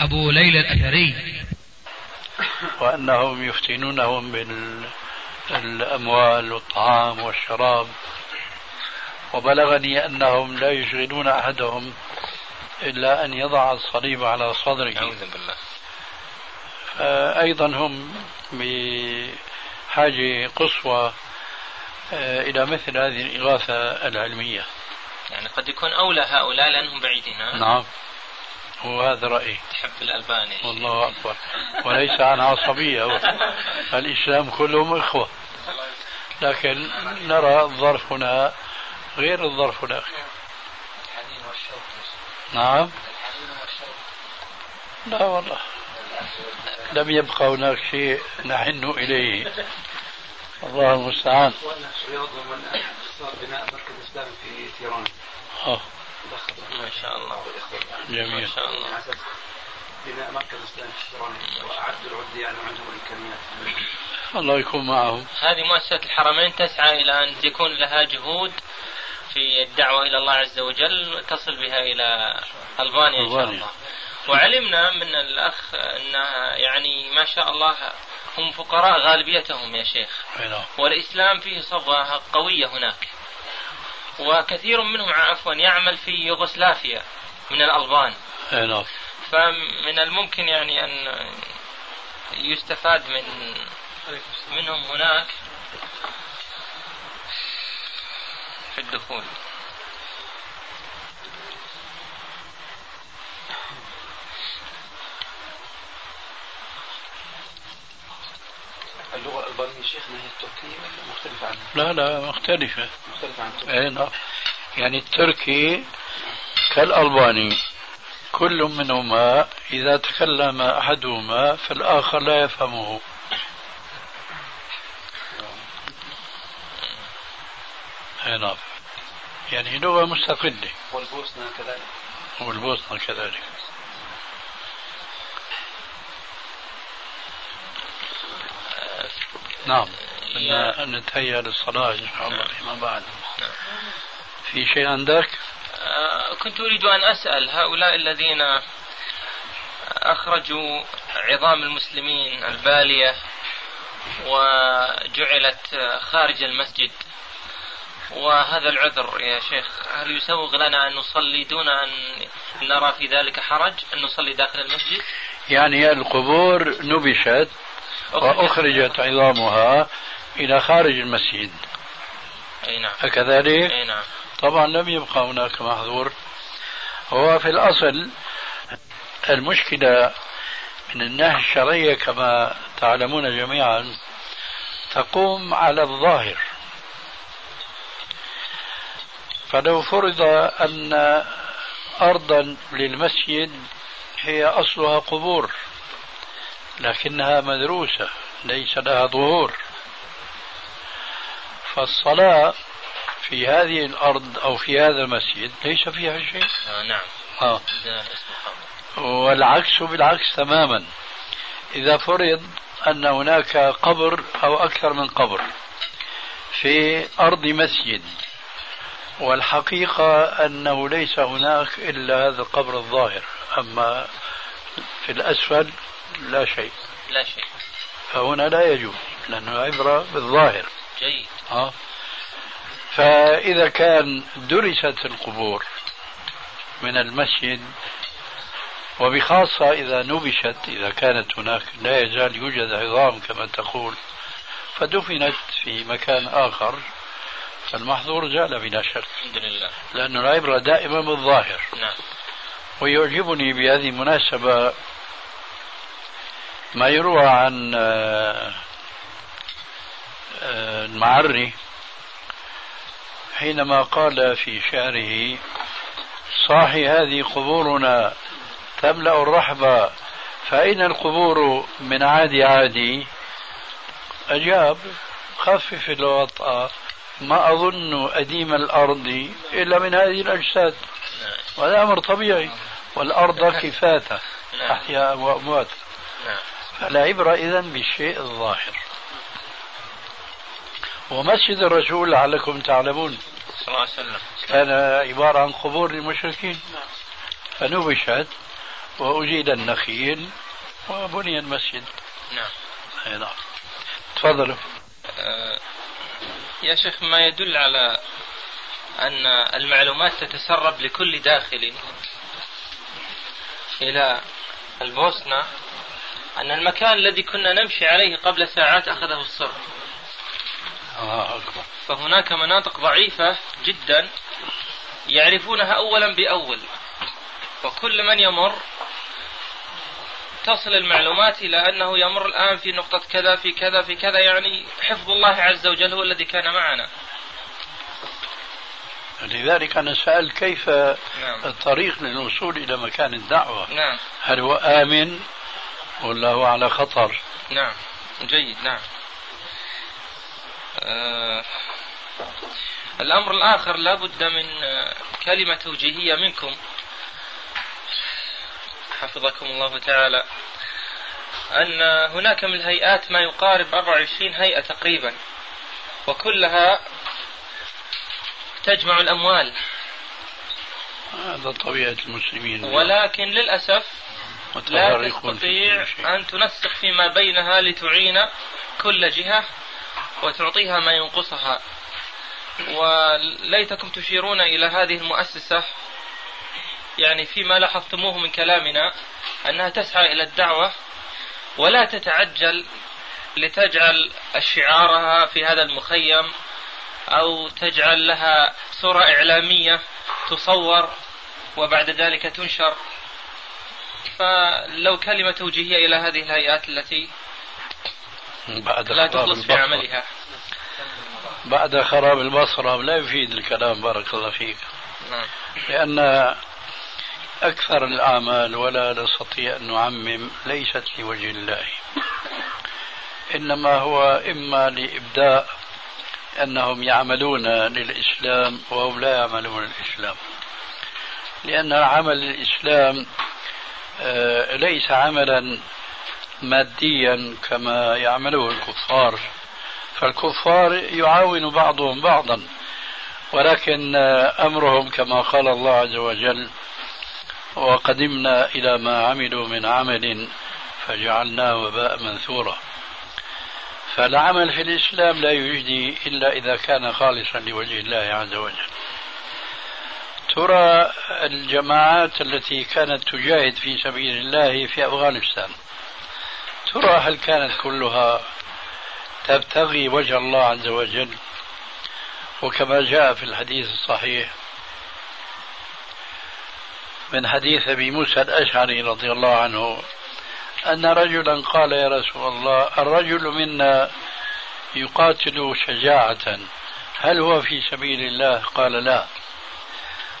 أبو ليلى الأثري. وأنهم يفتنونهم بالأموال والطعام والشراب. وبلغني أنهم لا يشغلون أحدهم إلا أن يضع الصليب على صدره. أعوذ بالله. أيضا هم بحاجة قصوى آه، إلى مثل هذه الإغاثة العلمية. يعني قد يكون أولى هؤلاء لأنهم بعيدين نعم. وهذا رأيي. تحب الألباني. والله أكبر. وليس عن عصبية. الإسلام كلهم إخوة. لكن نرى الظرف هنا غير الظرف هناك. نعم. لا والله. لم يبقى هناك شيء نحن إليه. الله المستعان. بناء مركز إسلامي في تيران. آه. ما شاء الله. جميل. ما شاء الله. بناء مركز واعدوا العده يعني عندهم الإمكانيات. الله يكون معهم. هذه مؤسسة الحرمين تسعى إلى أن يكون لها جهود في الدعوة إلى الله عز وجل تصل بها إلى ألبانيا إن شاء الله. وعلمنا من الأخ أنها يعني ما شاء الله هم فقراء غالبيتهم يا شيخ. نعم. والإسلام فيه صفوة قوية هناك. وكثير منهم عفوا يعمل في يوغوسلافيا من الألبان نعم. فمن الممكن يعني أن يستفاد من منهم هناك في الدخول اللغة الألبانية شيخنا هي التركية؟ ولا مختلفة عنها؟ لا لا مختلفة. مختلفة عن التركية. أي نعم. يعني التركي كالألباني كل منهما إذا تكلم أحدهما فالآخر لا يفهمه. أي نعم. يعني لغة مستقلة. والبوسنة كذلك. والبوسنة كذلك. نعم. نتهيأ للصلاة إن شاء الله فيما بعد. في شيء عندك؟ آه، كنت أريد أن أسأل هؤلاء الذين أخرجوا عظام المسلمين البالية وجعلت خارج المسجد. وهذا العذر يا شيخ هل يسوغ لنا أن نصلي دون أن نرى في ذلك حرج أن نصلي داخل المسجد؟ يعني القبور نبشت وأخرجت عظامها إلى خارج المسجد. أي نعم. أكذلك؟ أي نعم. طبعا لم يبقى هناك محظور. هو في الأصل المشكلة من الناحية الشرعية كما تعلمون جميعا تقوم على الظاهر. فلو فرض أن أرضا للمسجد هي أصلها قبور. لكنها مدروسة ليس لها ظهور. فالصلاة في هذه الأرض أو في هذا المسجد ليس فيها شيء. آه نعم. آه. والعكس بالعكس تماما. إذا فرض أن هناك قبر أو أكثر من قبر في أرض مسجد والحقيقة أنه ليس هناك إلا هذا القبر الظاهر. أما في الأسفل لا شيء. لا شيء. فهنا لا يجوز لأنه عبرة بالظاهر. جيد. آه. فإذا كان درست القبور من المسجد وبخاصة إذا نبشت إذا كانت هناك لا يزال يوجد عظام كما تقول فدفنت في مكان آخر فالمحظور زال بلا شك. الحمد لله. لأن العبرة دائما بالظاهر. نعم. ويعجبني بهذه المناسبة ما يروى عن آه، آه، المعري حينما قال في شعره صاحي هذه قبورنا تملأ الرحب فأين القبور من عادي عادي أجاب خفف الوطأة ما أظن أديم الأرض إلا من هذه الأجساد وهذا أمر طبيعي والأرض كفاته أحياء وأموات. فلا عبرة إذا بالشيء الظاهر. ومسجد الرسول لعلكم تعلمون. صلى الله عليه وسلم. كان عبارة عن قبور للمشركين. فنبشت وأزيل النخيل وبني المسجد. نعم. نعم. تفضلوا. آه يا شيخ ما يدل على أن المعلومات تتسرب لكل داخل إلى البوسنة أن المكان الذي كنا نمشي عليه قبل ساعات أخذه الصرف. آه أكبر. فهناك مناطق ضعيفة جدا يعرفونها أولا بأول. وكل من يمر تصل المعلومات إلى أنه يمر الآن في نقطة كذا في كذا في كذا يعني حفظ الله عز وجل هو الذي كان معنا. لذلك أنا سأل كيف نعم. الطريق للوصول إلى مكان الدعوة؟ نعم. هل هو آمن ولا هو على خطر. نعم. جيد نعم. آه الأمر الآخر لا بد من آه، كلمة توجيهية منكم. حفظكم الله تعالى. أن هناك من الهيئات ما يقارب 24 هيئة تقريبا وكلها تجمع الأموال. هذا طبيعة المسلمين ولكن للأسف لا تستطيع. أن تنسق فيما بينها لتعين كل جهة وتعطيها ما ينقصها وليتكم تشيرون إلى هذه المؤسسة يعني فيما لاحظتموه من كلامنا أنها تسعى إلى الدعوة ولا تتعجل لتجعل شعارها في هذا المخيم أو تجعل لها صورة إعلامية تصور وبعد ذلك تنشر فلو كلمة توجيهية إلى هذه الهيئات التي بعد لا تخلص في. عملها بعد خراب البصرة لا يفيد الكلام بارك الله فيك. نعم. لأن أكثر الأعمال ولا نستطيع أن نعمم ليست لوجه الله. إنما هو إما لإبداء أنهم يعملون للإسلام وهم لا يعملون للإسلام. لأن عمل الإسلام ليس عملا ماديا كما يعمله الكفار. فالكفار يعاون بعضهم بعضا ولكن آه، أمرهم كما قال الله عز وجل وقدمنا إلى ما عملوا من عمل فجعلناه وباء منثورا. فالعمل في الإسلام لا يجدي إلا إذا كان خالصا لوجه الله عز وجل. ترى الجماعات التي كانت تجاهد في سبيل الله في أفغانستان ترى هل كانت كلها تبتغي وجه الله عز وجل؟ وكما جاء في الحديث الصحيح من حديث أبي موسى الأشعري رضي الله عنه أن رجلا قال يا رسول الله الرجل منا يقاتل شجاعة هل هو في سبيل الله؟ قال لا.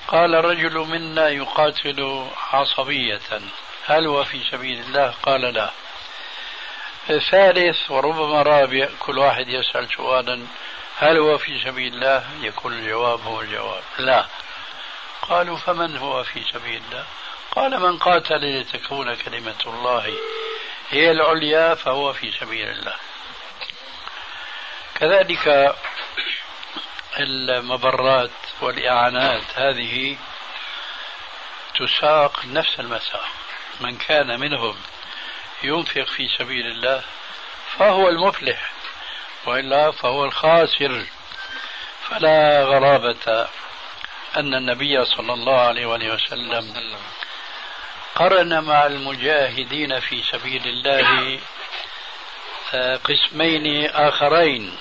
قال الرجل منا يقاتل عصبية هل هو في سبيل الله؟ قال لا. ثالث وربما رابع كل واحد يسأل سؤالا هل هو في سبيل الله؟ يكون الجواب هو الجواب لا. قالوا فمن هو في سبيل الله؟ قال من قاتل لتكون كلمة الله هي العليا فهو في سبيل الله. كذلك المبرات والإعانات هذه تساق نفس المساء من كان منهم ينفق في سبيل الله فهو المفلح وإلا فهو الخاسر. فلا غرابة أن النبي صلى الله عليه وسلم قرن مع المجاهدين في سبيل الله آه، قسمين آخرين.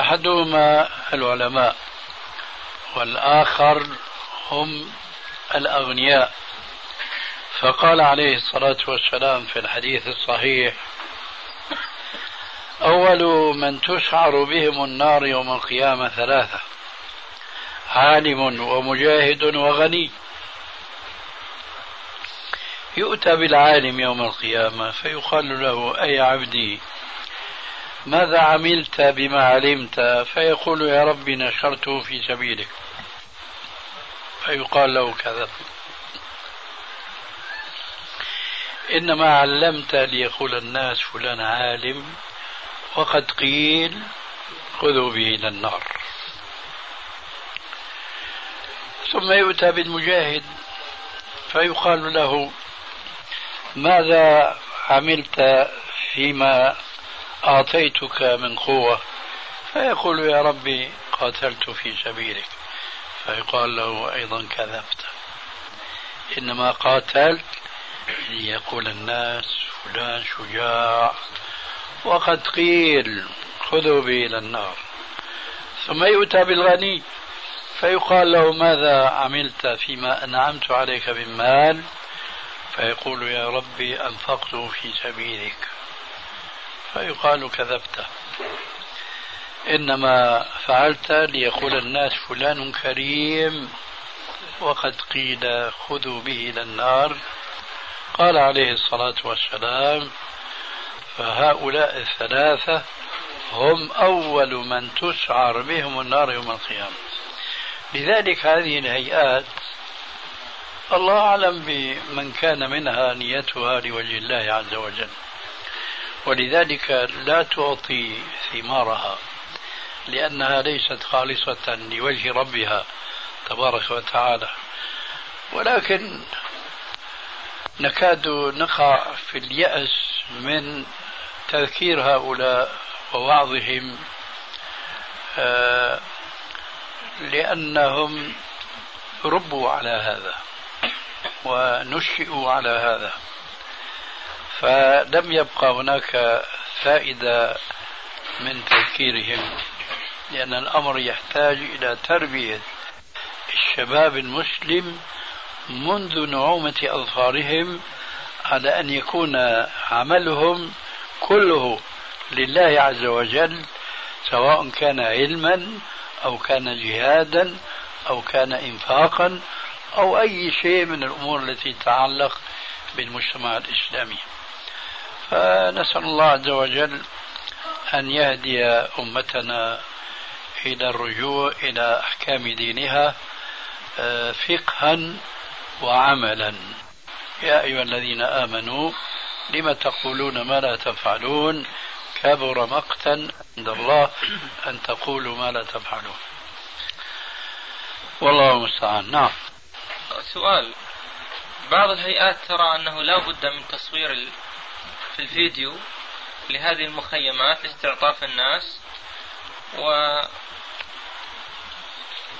أحدهما العلماء والآخر هم الأغنياء. فقال عليه الصلاة والسلام في الحديث الصحيح أول من تسعر بهم النار يوم القيامة ثلاثة عالم ومجاهد وغني. يؤتى بالعالم يوم القيامة فيقال له أي عبدي ماذا عملت بما علمت؟ فيقول يا ربي نشرته في سبيلك. فيقال له كذا. إنما علمت ليقول الناس فلان عالم وقد قيل خذوا به إلى النار. ثم يؤتى بالمجاهد فيقال له ماذا عملت فيما أعطيتك من قوة فيقول يا ربي قاتلت في سبيلك. فيقال له أيضا كذبت. إنما قاتلت ليقول الناس فلان شجاع وقد قيل خذوا به إلى النار. ثم يؤتى بالغني فيقال له ماذا عملت فيما أنعمت عليك من مال؟ فيقول يا ربي أنفقته في سبيلك. فيقال كذبت. إنما فعلت ليقول الناس فلان كريم وقد قيل خذوا به إلى النار. قال عليه الصلاة والسلام فهؤلاء الثلاثة هم أول من تسعر بهم النار يوم القيامة. لذلك هذه الهيئات الله أعلم بمن كان منها نيتها لوجه الله عز وجل. ولذلك لا تعطي ثمارها لأنها ليست خالصة لوجه ربها تبارك وتعالى. ولكن نكاد نقع في اليأس من تذكير هؤلاء ووعظهم آه، لأنهم ربوا على هذا ونشئوا على هذا. فلم يبقى هناك فائدة من تذكيرهم لأن الأمر يحتاج إلى تربية الشباب المسلم منذ نعومة أظفارهم على أن يكون عملهم كله لله عز وجل سواء كان علما أو كان جهادا أو كان إنفاقا أو أي شيء من الأمور التي تتعلق بالمجتمع الإسلامي. فنسأل الله عز وجل أن يهدي أمتنا إلى الرجوع إلى أحكام دينها آه، فقها وعملا. يا أيها الذين آمنوا لم تقولون ما لا تفعلون؟ كبر مقتا عند الله أن تقولوا ما لا تفعلون. والله المستعان. نعم. سؤال. بعض الهيئات ترى أنه لا بد من تصوير في الفيديو لهذه المخيمات لاستعطاف الناس و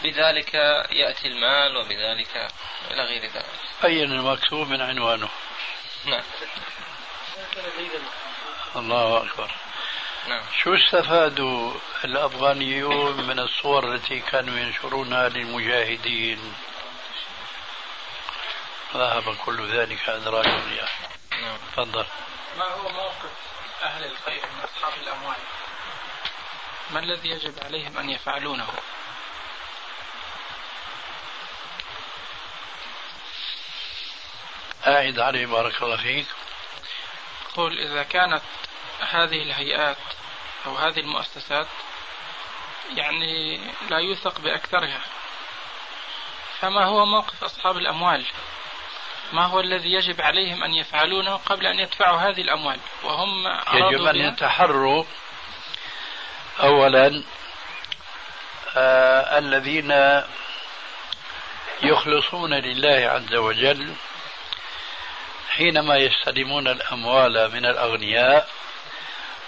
بذلك يأتي المال وبذلك إلى غير ذلك. أين المكتوب من عنوانه. نعم. الله أكبر. نعم. شو استفادوا الأفغانيون من الصور التي كانوا ينشرونها للمجاهدين؟ ذهب كل ذلك أدراج الرياح. نعم. تفضل. ما هو موقف أهل الخير من أصحاب الأموال؟ ما الذي يجب عليهم أن يفعلونه؟ أعد عليه بارك الله فيك. قل إذا كانت هذه الهيئات أو هذه المؤسسات يعني لا يوثق بأكثرها فما هو موقف أصحاب الأموال؟ ما هو الذي يجب عليهم أن يفعلونه قبل أن يدفعوا هذه الأموال؟ وهم يجب أن يتحروا أولا آه الذين يخلصون لله عز وجل حينما يستلمون الأموال من الأغنياء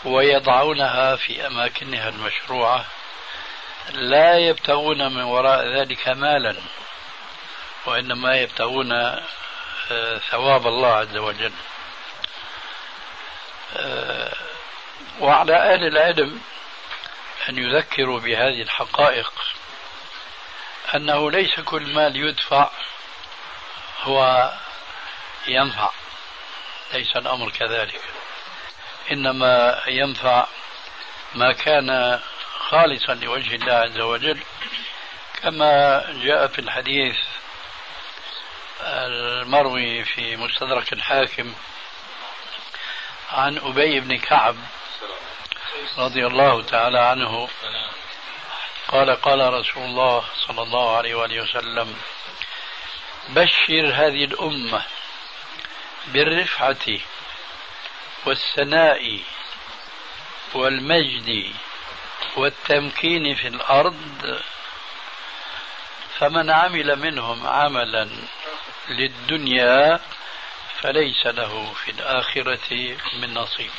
ويضعونها في أماكنها المشروعة لا يبتغون من وراء ذلك مالا وإنما يبتغون ثواب الله عز وجل. آه، وعلى أهل العلم أن يذكروا بهذه الحقائق أنه ليس كل مال يدفع هو ينفع ليس الأمر كذلك. إنما ينفع ما كان خالصا لوجه الله عز وجل كما جاء في الحديث المروي في مستدرك الحاكم عن أبي بن كعب رضي الله تعالى عنه. قال قال رسول الله صلى الله عليه وآله وسلم بشر هذه الأمة بالرفعة والثناء والمجد والتمكين في الأرض فمن عمل منهم عملا للدنيا فليس له في الآخرة من نصيب.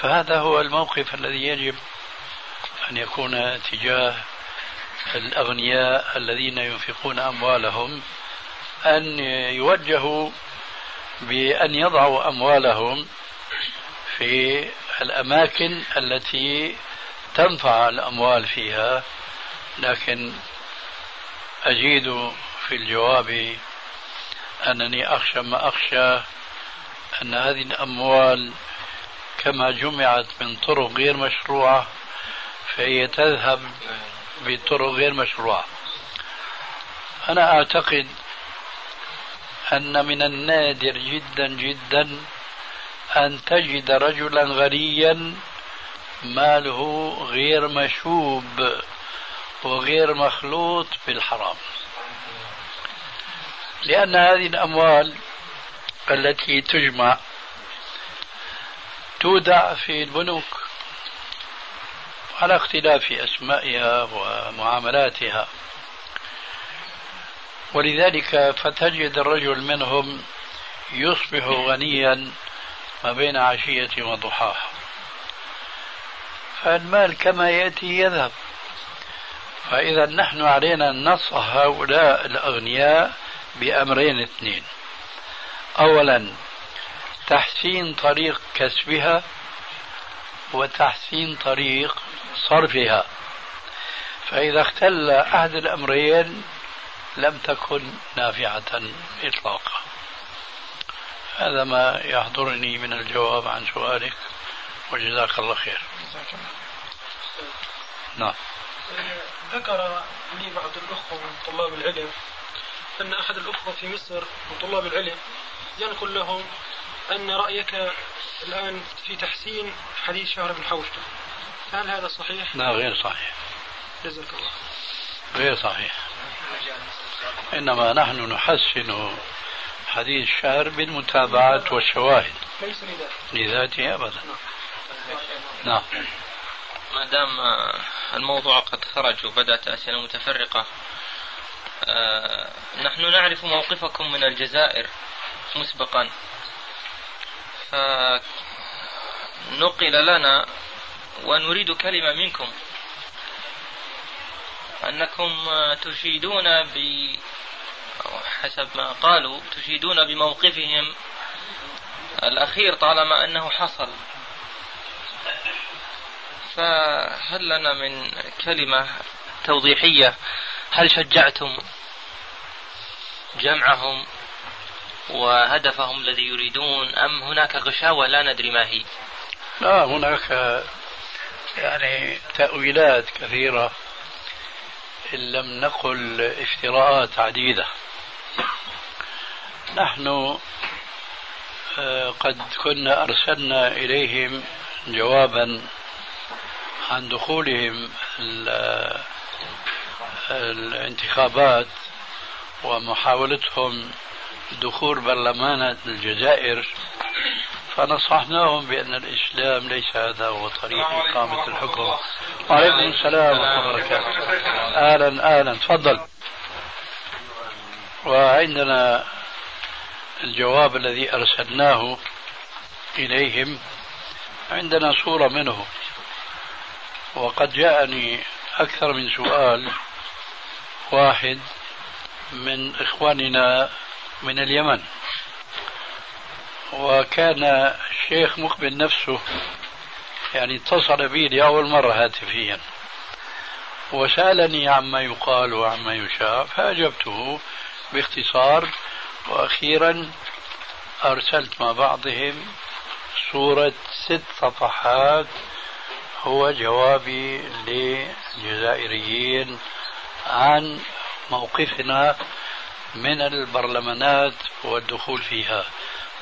فهذا هو الموقف الذي يجب أن يكون تجاه الأغنياء الذين ينفقون أموالهم أن يوجهوا بأن يضعوا أموالهم في الأماكن التي تنفع الأموال فيها لكن أجيد في الجواب أنني أخشى ما أخشى أن هذه الأموال كما جمعت من طرق غير مشروعة فهي تذهب بطرق غير مشروعة. أنا أعتقد أن من النادر جدا جدا أن تجد رجلا غنيا ماله غير مشوب وغير مخلوط بالحرام لأن هذه الأموال التي تجمع تودع في البنوك على اختلاف أسمائها ومعاملاتها. ولذلك فتجد الرجل منهم يصبح غنيا ما بين عشية وضحاها. فالمال كما يأتي يذهب. فإذا نحن علينا أن هؤلاء الأغنياء بأمرين اثنين. أولا تحسين طريق كسبها وتحسين طريق صرفها. فإذا اختل أحد الأمرين لم تكن نافعة إطلاقا. هذا ما يحضرني من الجواب عن سؤالك وجزاك الله خير. نعم. ذكر لي بعض الأخوة من طلاب العلم أن أحد الأخوة في مصر من طلاب العلم ينقل لهم أن رأيك الآن في تحسين حديث شهر بن حوشب. هل هذا صحيح؟ لا غير صحيح. جزاك الله. غير صحيح. إنما نحن نحسن حديث الشهر بالمتابعات والشواهد. ليس لذاته. لذاته أبدا. نعم. ما دام الموضوع قد خرج وبدأت أسئلة متفرقة نحن نعرف موقفكم من الجزائر مسبقا. فنقل لنا ونريد كلمة منكم. أنكم تشيدون ب حسب ما قالوا تشيدون بموقفهم الأخير طالما أنه حصل. فهل لنا من كلمة توضيحية؟ هل شجعتم جمعهم وهدفهم الذي يريدون أم هناك غشاوة لا ندري ما هي؟ لا هناك يعني تأويلات كثيرة إن لم نقل افتراءات عديدة نحن آه، قد كنا أرسلنا إليهم جوابا عن دخولهم الانتخابات ومحاولتهم دخول برلمان الجزائر فنصحناهم بأن الإسلام ليس هذا هو طريق إقامة الحكم. وعليكم السلام ورحمة الله وبركاته. أهلا أهلا. تفضل. وعندنا الجواب الذي أرسلناه إليهم. عندنا صورة منه. وقد جاءني أكثر من سؤال. واحد من إخواننا من اليمن. وكان الشيخ مقبل نفسه يعني اتصل بي لأول مرة هاتفيا. وسألني عما يقال وعما يشاء فأجبته باختصار. وأخيرا أرسلت مع بعضهم صورة ست صفحات هو جوابي للجزائريين عن موقفنا من البرلمانات والدخول فيها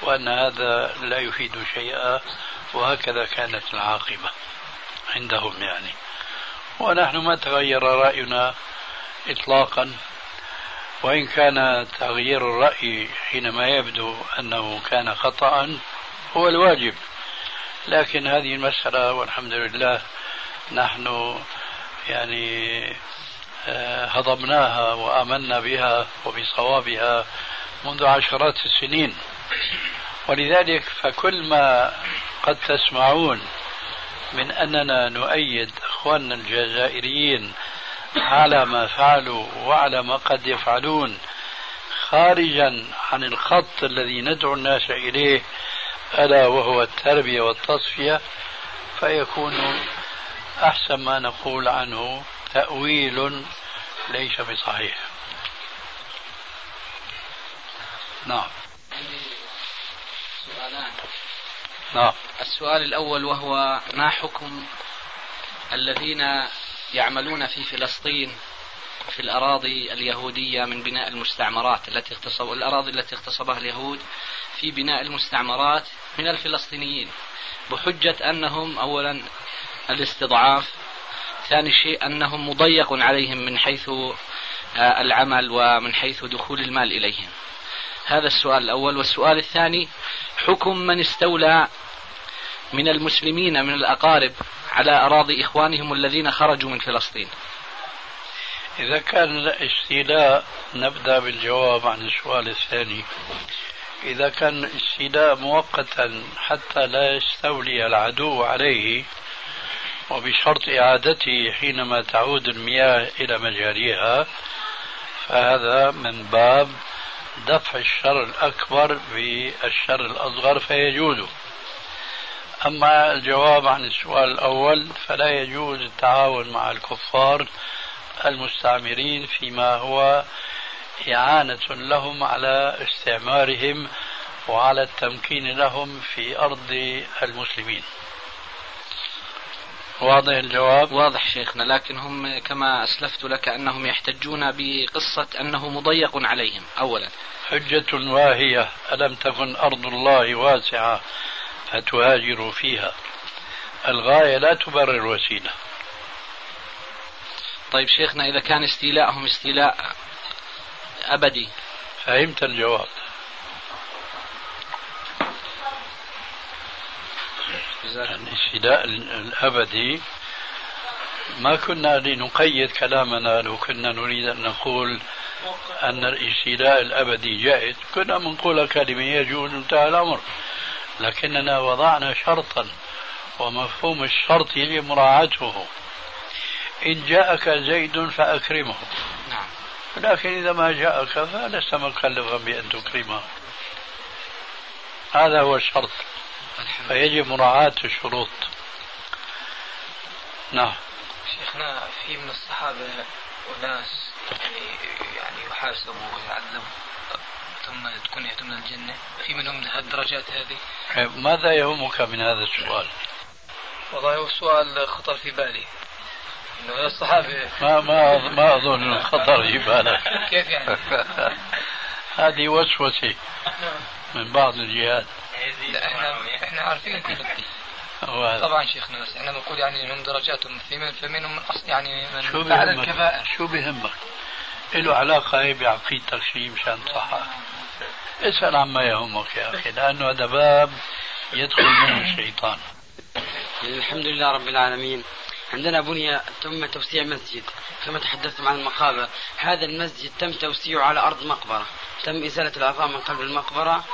وأن هذا لا يفيد شيئا وهكذا كانت العاقبة عندهم يعني. ونحن ما تغير رأينا إطلاقا وإن كان تغيير الرأي حينما يبدو أنه كان خطأ هو الواجب. لكن هذه المسألة والحمد لله نحن يعني هضمناها وآمنا بها وبصوابها منذ عشرات السنين. ولذلك فكل ما قد تسمعون من أننا نؤيد أخواننا الجزائريين على ما فعلوا وعلى ما قد يفعلون خارجا عن الخط الذي ندعو الناس إليه ألا وهو التربية والتصفية فيكون أحسن ما نقول عنه تأويل ليس بصحيح. نعم. سؤالان نعم. السؤال الأول وهو ما حكم الذين يعملون في فلسطين في الأراضي اليهودية من بناء المستعمرات التي اغتصب الأراضي التي اغتصبها اليهود في بناء المستعمرات من الفلسطينيين بحجة أنهم أولا الاستضعاف ثاني شيء أنهم مضيق عليهم من حيث آه، العمل ومن حيث دخول المال إليهم. هذا السؤال الأول. والسؤال الثاني حكم من استولى من المسلمين من الأقارب على أراضي إخوانهم الذين خرجوا من فلسطين؟ إذا كان الاستيلاء نبدأ بالجواب عن السؤال الثاني. إذا كان الاستيلاء مؤقتا حتى لا يستولي العدو عليه وبشرط إعادته حينما تعود المياه إلى مجاريها فهذا من باب دفع الشر الأكبر بالشر الأصغر فيجوز. أما الجواب عن السؤال الأول فلا يجوز التعاون مع الكفار المستعمرين فيما هو إعانة لهم على استعمارهم وعلى التمكين لهم في أرض المسلمين. واضح الجواب. واضح شيخنا لكن هم كما أسلفت لك أنهم يحتجون بقصة أنه مضيق عليهم. أولا. حجة واهية ألم تكن أرض الله واسعة فتهاجروا فيها؟ الغاية لا تبرر الوسيلة طيب شيخنا إذا كان استيلاءهم استيلاء أبدي. فهمت الجواب. الاستيلاء الأبدي ما كنا لنقيد كلامنا لو كنا نريد أن نقول أن الاستيلاء الأبدي جائز كنا بنقول كلمة يجوز انتهى الأمر. لكننا وضعنا شرطا ومفهوم الشرط يجب مراعاته. إن جاءك زيد فأكرمه. نعم. لكن إذا ما جاءك فلست مكلفا بأن تكرمه. هذا هو الشرط. فيجب مراعاة الشروط. نعم. شيخنا في من الصحابة أناس يعني يحاسبوا ويعذبوا ثم تكون يهدون الجنة في منهم الدرجات هذه؟ ماذا يهمك من هذا السؤال؟ والله هو السؤال خطر في بالي. إنه الصحابه ما ما ما أظن خطر في بالك. كيف يعني؟ هذه وسوسة من بعض الجهات. لا إحنا إحنا عارفين طبعا شيخنا بس إحنا بنقول يعني إنهم درجاتهم في من فمنهم من اصل يعني من شو فعل الكبائر شو بهمك؟ له علاقة هي بعقيدتك شيء مشان تصحح اسأل عما يهمك يا أخي لأنه هذا باب يدخل منه الشيطان. الحمد لله رب العالمين. عندنا بني تم توسيع مسجد كما تحدثتم عن المقابر. هذا المسجد تم توسيعه على أرض مقبرة تم إزالة العظام من قلب المقبرة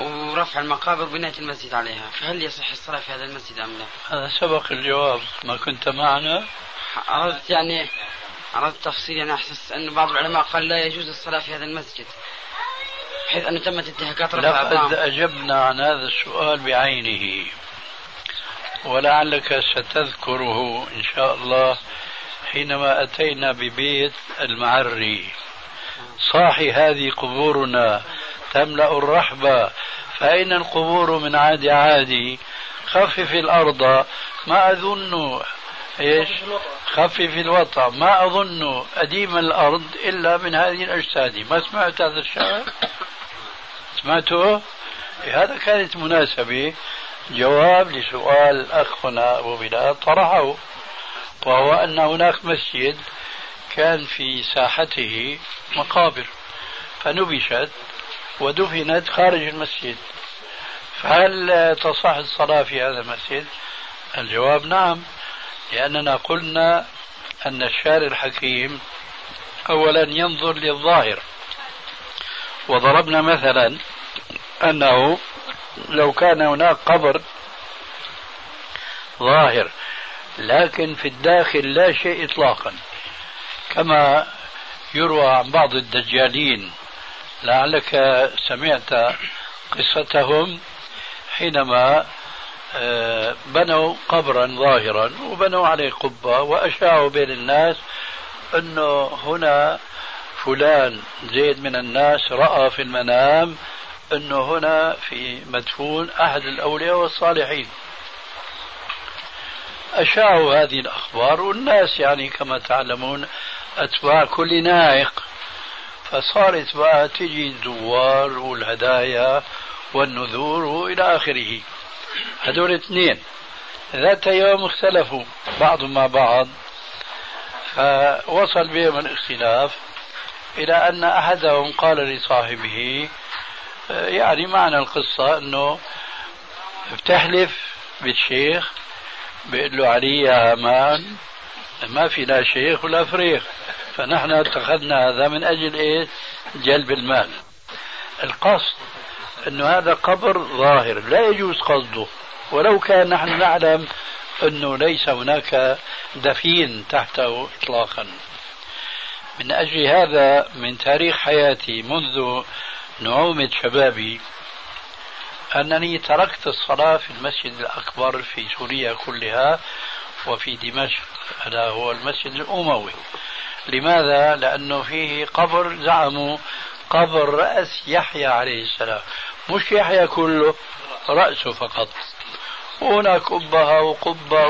ورفع المقابر وبناء المسجد عليها. فهل يصح الصلاة في هذا المسجد أم لا؟ هذا سبق الجواب ما كنت معنا. أردت يعني أردت تفصيل يعني أحسس أن بعض العلماء قال لا يجوز الصلاة في هذا المسجد بحيث أنه تمت انتهاكات رفع لقد أجبنا عن هذا السؤال بعينه. ولعلك ستذكره إن شاء الله حينما أتينا ببيت المعري. صاحي هذه قبورنا تملأ الرحبة فأين القبور من عادي عادي خفف الأرض. ما أظن إيش؟ خفف الوطأ. ما أظن أديم الأرض إلا من هذه الأجساد. ما سمعت هذا الشعر؟ سمعته؟ هذا كانت مناسبة. جواب لسؤال أخنا أبو بلال طرحه وهو أن هناك مسجد كان في ساحته مقابر فنبشت ودفنت خارج المسجد فهل تصح الصلاة في هذا المسجد؟ الجواب نعم لأننا قلنا أن الشارع الحكيم أولا ينظر للظاهر وضربنا مثلا أنه لو كان هناك قبر ظاهر لكن في الداخل لا شيء إطلاقا. كما يروى عن بعض الدجالين لعلك سمعت قصتهم حينما آه، بنوا قبرا ظاهرا وبنوا عليه قبة وأشاعوا بين الناس أنه هنا فلان زيد من الناس رأى في المنام أنه هنا في مدفون أحد الأولياء والصالحين. أشاعوا هذه الأخبار والناس يعني كما تعلمون أتباع كل نائق فصارت بقى تجي الزوار والهدايا والنذور وإلى آخره. هذول اثنين. ذات يوم اختلفوا بعضهم مع بعض فوصل بهم الاختلاف إلى أن أحدهم قال لصاحبه يعني معنى القصة أنه بتحلف بالشيخ بيقول له علي يا أمان ما في لا شيخ ولا فريخ فنحن اتخذنا هذا من أجل إيه؟ جلب المال. القصد أنه هذا قبر ظاهر لا يجوز قصده ولو كان نحن نعلم أنه ليس هناك دفين تحته إطلاقا. من أجل هذا من تاريخ حياتي منذ نعومة شبابي أنني تركت الصلاة في المسجد الأكبر في سوريا كلها وفي دمشق. هذا هو المسجد الأموي. لماذا؟ لأنه فيه قبر زعموا قبر رأس يحيى عليه السلام. مش يحيى كله رأسه فقط. وهناك أبها وقبة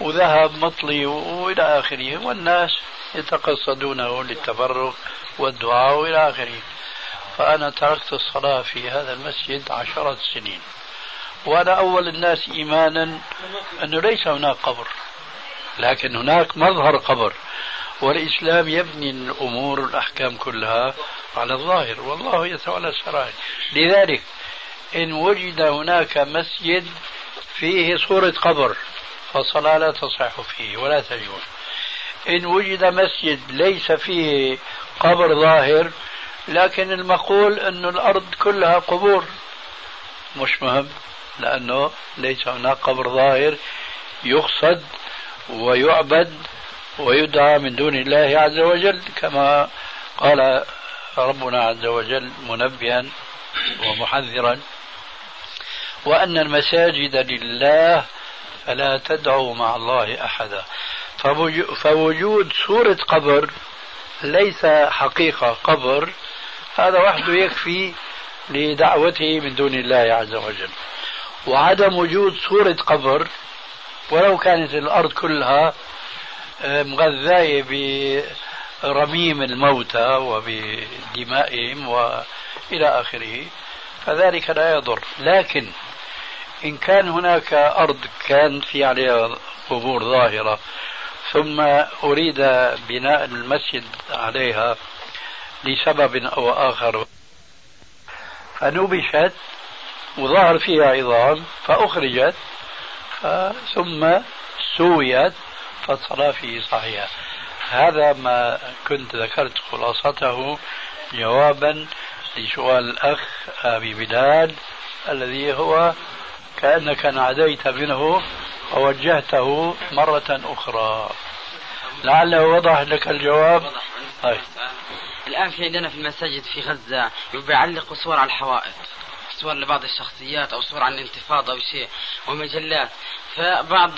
وذهب مطلي وإلى آخره. والناس يتقصدونه للتبرك والدعاء وإلى آخره. فأنا تركت الصلاة في هذا المسجد عشرة سنين. وأنا أول الناس إيمانا أنه ليس هناك قبر لكن هناك مظهر قبر. والإسلام يبني الأمور والأحكام كلها على الظاهر والله يتولى السرائر لذلك إن وجد هناك مسجد فيه صورة قبر فالصلاة لا تصح فيه ولا تجوز. إن وجد مسجد ليس فيه قبر ظاهر لكن المقول أن الأرض كلها قبور. مش مهم لأنه ليس هناك قبر ظاهر يقصد ويعبد ويدعى من دون الله عز وجل كما قال ربنا عز وجل منبها ومحذرا. وأن المساجد لله فلا تدعوا مع الله أحدا. فوجود سورة قبر ليس حقيقة قبر هذا وحده يكفي لدعوته من دون الله عز وجل. وعدم وجود صورة قبر ولو كانت الأرض كلها آه، مغذاية برميم الموتى وبدمائهم وإلى آخره فذلك لا يضر. لكن إن كان هناك أرض كان في عليها قبور ظاهرة ثم أريد بناء المسجد عليها لسبب أو آخر. فنبشت وظهر فيها عظام فأخرجت ثم سويت فالصلاة فيه صحيحة هذا ما كنت ذكرت خلاصته جوابا لسؤال الأخ أبي بلال الذي هو كأنك ناديت منه ووجهته مرة أخرى. لعله وضح لك الجواب؟ طيب. الآن في عندنا في المساجد في غزة بيعلقوا صور على الحوائط صور لبعض الشخصيات أو صور عن الانتفاضة أو شيء ومجلات فبعض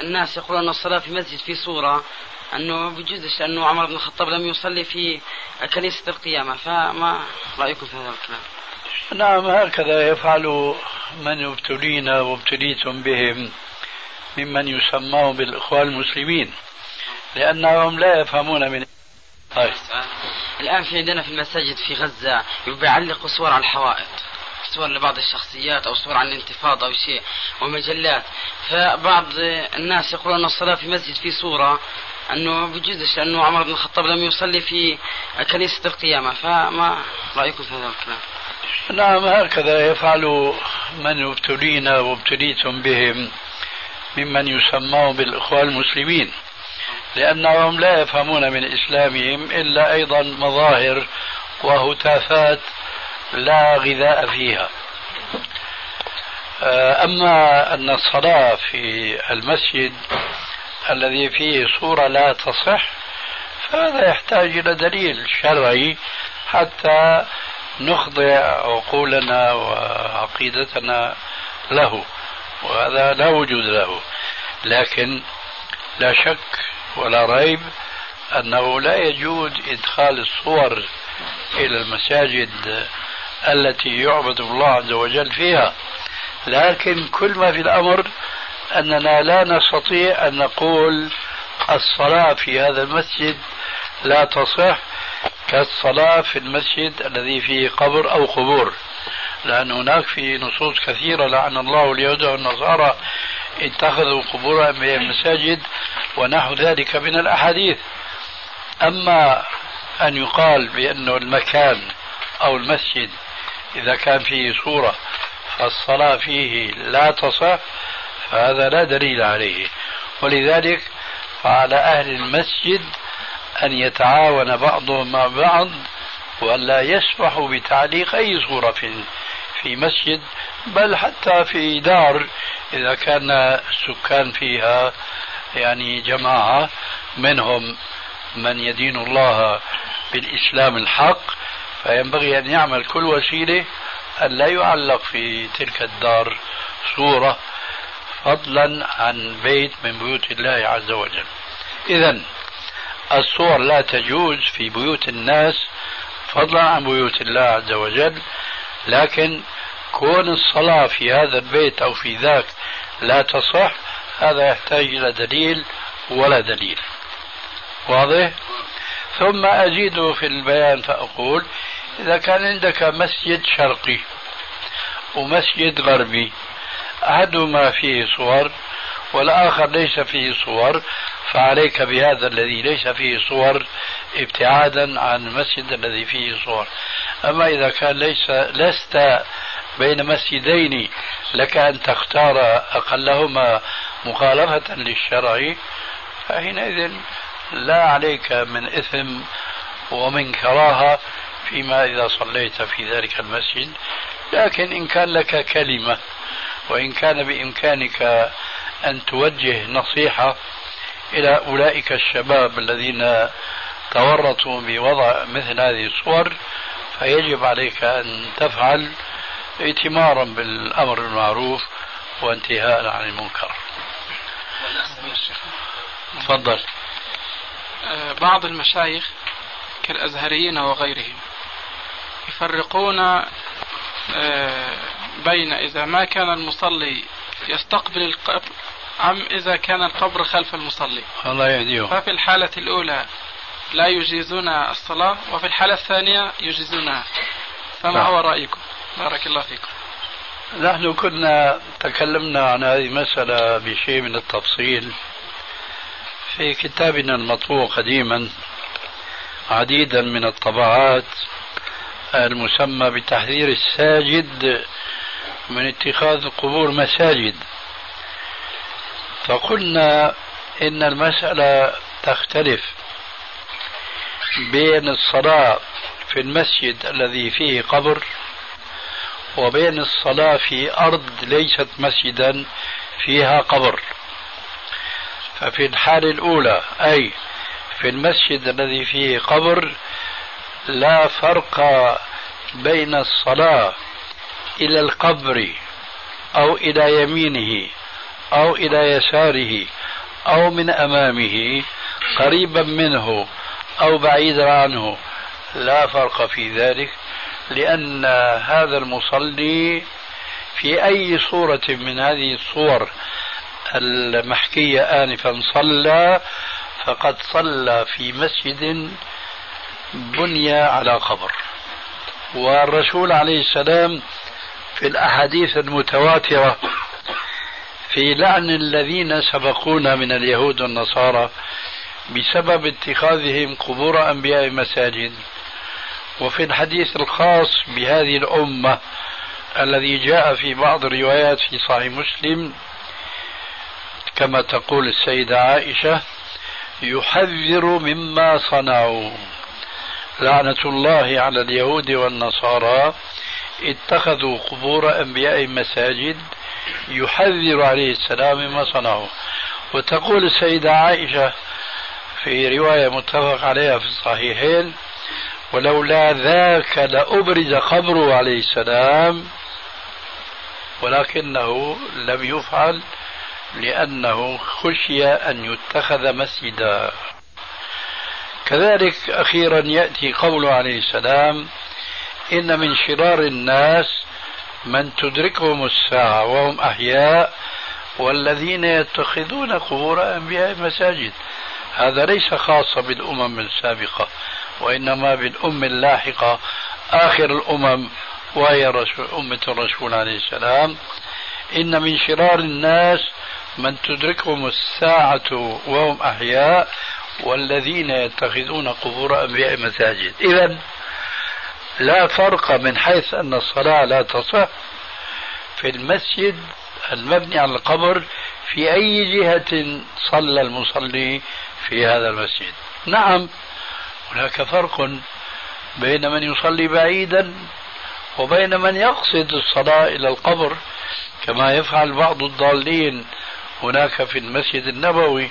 الناس يقولون أن الصلاة في مسجد في صورة أنه بجوزش لأنه عمر بن الخطاب لم يصلي في كنيسة القيامة فما رأيكم في هذا الكلام؟ نعم هكذا يفعل من ابتلينا وابتليتم بهم ممن يسمون بالإخوان المسلمين لأنهم لا يفهمون من. الآن في عندنا في المساجد في غزة يعلقوا صور على الحوائط صور لبعض الشخصيات أو صور عن الانتفاضة أو شيء ومجلات فبعض الناس يقولون أن الصلاة في مسجد في صورة أنه بجوزش لأنه عمر بن الخطاب لم يصلي في كنيسة القيامة فما رأيكم في هذا الكلام؟ نعم هكذا يفعل من ابتلينا وابتليتم بهم ممن يسمون بالإخوان المسلمين. لأنهم لا يفهمون من إسلامهم إلا أيضا مظاهر وهتافات لا غذاء فيها. آه، أما أن الصلاة في المسجد الذي فيه صورة لا تصح فهذا يحتاج إلى دليل شرعي حتى نخضع عقولنا وعقيدتنا له وهذا لا وجود له. لكن لا شك ولا ريب أنه لا يجوز إدخال الصور إلى المساجد التي يعبد الله عز وجل فيها. لكن كل ما في الأمر أننا لا نستطيع أن نقول الصلاة في هذا المسجد لا تصح كالصلاة في المسجد الذي فيه قبر أو قبور. لأن هناك في نصوص كثيرة لعن الله اليهود والنصارى اتخذوا قبور أنبياء المساجد ونحو ذلك من الأحاديث. أما أن يقال بأن المكان أو المسجد إذا كان فيه صورة فالصلاة فيه لا تصح فهذا لا دليل عليه. ولذلك فعلى أهل المسجد أن يتعاون بعضهم مع بعض وألا يسمحوا بتعليق أي صورة في مسجد بل حتى في دار إذا كان السكان فيها يعني جماعة منهم من يدين الله بالإسلام الحق فينبغي أن يعمل كل وسيلة أن لا يعلق في تلك الدار صورة فضلا عن بيت من بيوت الله عز وجل. إذا الصور لا تجوز في بيوت الناس فضلا عن بيوت الله عز وجل لكن كون الصلاة في هذا البيت أو في ذاك لا تصح هذا يحتاج إلى دليل ولا دليل واضح؟ ثم أزيد في البيان فأقول إذا كان عندك مسجد شرقي ومسجد غربي أحدهما فيه صور والآخر ليس فيه صور فعليك بهذا الذي ليس فيه صور ابتعادا عن المسجد الذي فيه صور أما إذا كان ليس لست بين مسجدين لك أن تختار أقلهما مخالفة للشرع فحينئذ لا عليك من إثم ومن كراهة فيما إذا صليت في ذلك المسجد. لكن إن كان لك كلمة وإن كان بإمكانك أن توجه نصيحة إلى أولئك الشباب الذين تورطوا بوضع مثل هذه الصور فيجب عليك أن تفعل ائتمارا بالأمر المعروف وانتهاء عن المنكر. تفضل. آه، بعض المشايخ كالأزهريين وغيرهم يفرقون آه، بين إذا ما كان المصلي يستقبل القبر أم إذا كان القبر خلف المصلي. الله يهديه ففي الحالة الأولى لا يجيزون الصلاة وفي الحالة الثانية يجيزونها. فما نعم. هو رأيكم؟ بارك الله فيكم. نحن كنا تكلمنا عن هذه المسألة بشيء من التفصيل في كتابنا المطبوع قديما عديدا من الطبعات المسمى بتحذير الساجد من اتخاذ القبور مساجد. فقلنا إن المسألة تختلف بين الصلاة في المسجد الذي فيه قبر وبين الصلاة في أرض ليست مسجدا فيها قبر. ففي الحالة الأولى أي في المسجد الذي فيه قبر لا فرق بين الصلاة إلى القبر أو إلى يمينه أو إلى يساره أو من أمامه قريبا منه أو بعيدا عنه لا فرق في ذلك. لأن هذا المصلي في أي صورة من هذه الصور المحكية آنفا صلى فقد صلى في مسجد بني على قبر. والرسول عليه السلام في الأحاديث المتواترة في لعن الذين سبقونا من اليهود والنصارى بسبب اتخاذهم قبور أنبياء مساجد وفي الحديث الخاص بهذه الأمة الذي جاء في بعض الروايات في صحيح مسلم كما تقول السيدة عائشة يحذر مما صنعوا. لعنة الله على اليهود والنصارى اتخذوا قبور أنبياء مساجد يحذر عليه السلام مما صنعوا. وتقول السيدة عائشة في رواية متفق عليها في الصحيحين ولولا ذاك لأبرز قبره عليه السلام ولكنه لم يفعل لأنه خشي أن يتخذ مسجدا. كذلك أخيرا يأتي قوله عليه السلام إن من شرار الناس من تدركهم الساعة وهم أحياء والذين يتخذون قبور أنبياء مساجد هذا ليس خاصا بالأمم السابقة. وإنما بالأم اللاحقة آخر الأمم وهي رسول أمة الرسول عليه السلام. إن من شرار الناس من تدركهم الساعة وهم أحياء والذين يتخذون قبور أنبياء مساجد إذا لا فرق من حيث أن الصلاة لا تصح في المسجد المبني على القبر في أي جهة صلى المصلي في هذا المسجد. نعم هناك فرق بين من يصلي بعيدا وبين من يقصد الصلاة إلى القبر. كما يفعل بعض الضالين هناك في المسجد النبوي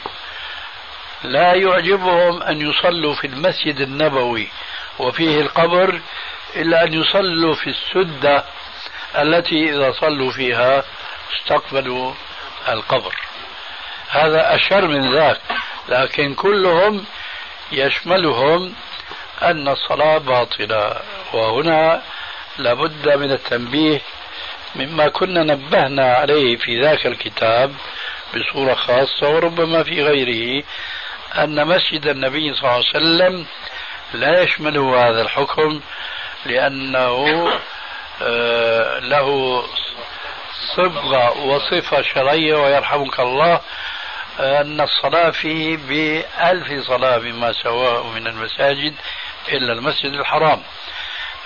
لا يعجبهم أن يصلوا في المسجد النبوي وفيه القبر إلا أن يصلوا في السدة التي إذا صلوا فيها استقبلوا القبر. هذا أشر من ذاك لكن كلهم يشملهم أن الصلاة باطلة وهنا لابد من التنبيه مما كنا نبهنا عليه في ذاك الكتاب بصورة خاصة وربما في غيره أن مسجد النبي صلى الله عليه وسلم لا يشمله هذا الحكم لأنه آه، له صبغة وصفة شرعية ويرحمك الله أن الصلاة فيه بألف صلاة بما سواه من المساجد إلا المسجد الحرام.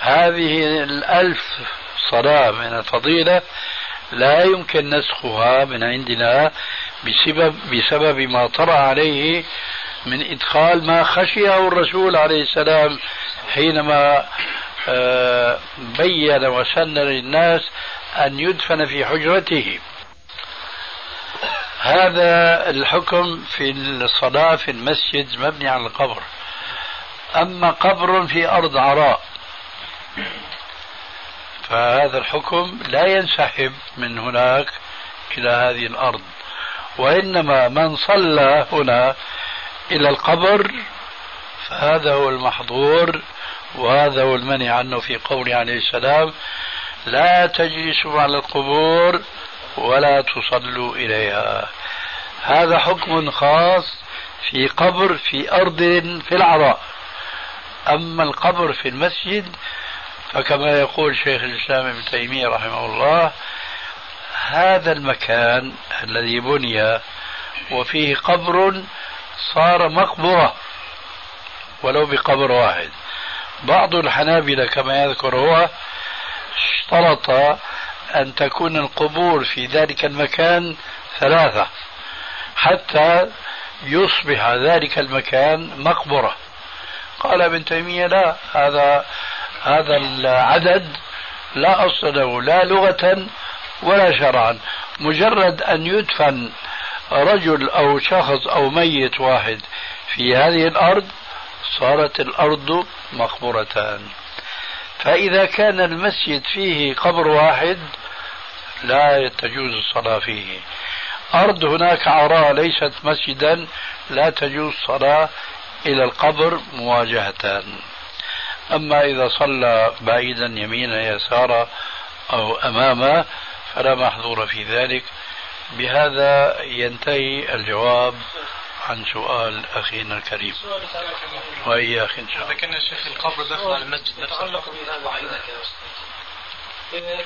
هذه الألف صلاة من الفضيلة لا يمكن نسخها من عندنا بسبب, بسبب ما طرأ عليه من إدخال ما خشيه الرسول عليه السلام حينما آه، بين وسن للناس أن يدفن في حجرته. هذا الحكم في الصلاة في المسجد مبني على القبر. أما قبر في أرض عراء فهذا الحكم لا ينسحب من هناك إلى هذه الأرض. وإنما من صلى هنا إلى القبر فهذا هو المحظور وهذا هو المنع عنه في قوله عليه السلام لا تجلسوا على القبور ولا تصلوا إليها. هذا حكم خاص في قبر في أرض في العراء. أما القبر في المسجد فكما يقول شيخ الإسلام ابن تيمية رحمه الله هذا المكان الذي بني وفيه قبر صار مقبرة ولو بقبر واحد. بعض الحنابلة كما يذكر هو اشترط أن تكون القبور في ذلك المكان ثلاثة حتى يصبح ذلك المكان مقبرة. قال ابن تيمية لا هذا هذا العدد لا أصل له لا لغة ولا شرعا. مجرد أن يدفن رجل أو شخص أو ميت واحد في هذه الأرض صارت الأرض مقبرتان. فإذا كان المسجد فيه قبر واحد لا تجوز الصلاة فيه. أرض هناك عراء ليست مسجدا لا تجوز الصلاة إلى القبر مواجهة. أما إذا صلى بعيدا يمينا يسارا أو أمامه فلا محظور في ذلك. بهذا ينتهي الجواب عن سؤال أخينا الكريم. وإياك إن شاء الله. كان الشيخ القبر داخل على المسجد نفسه.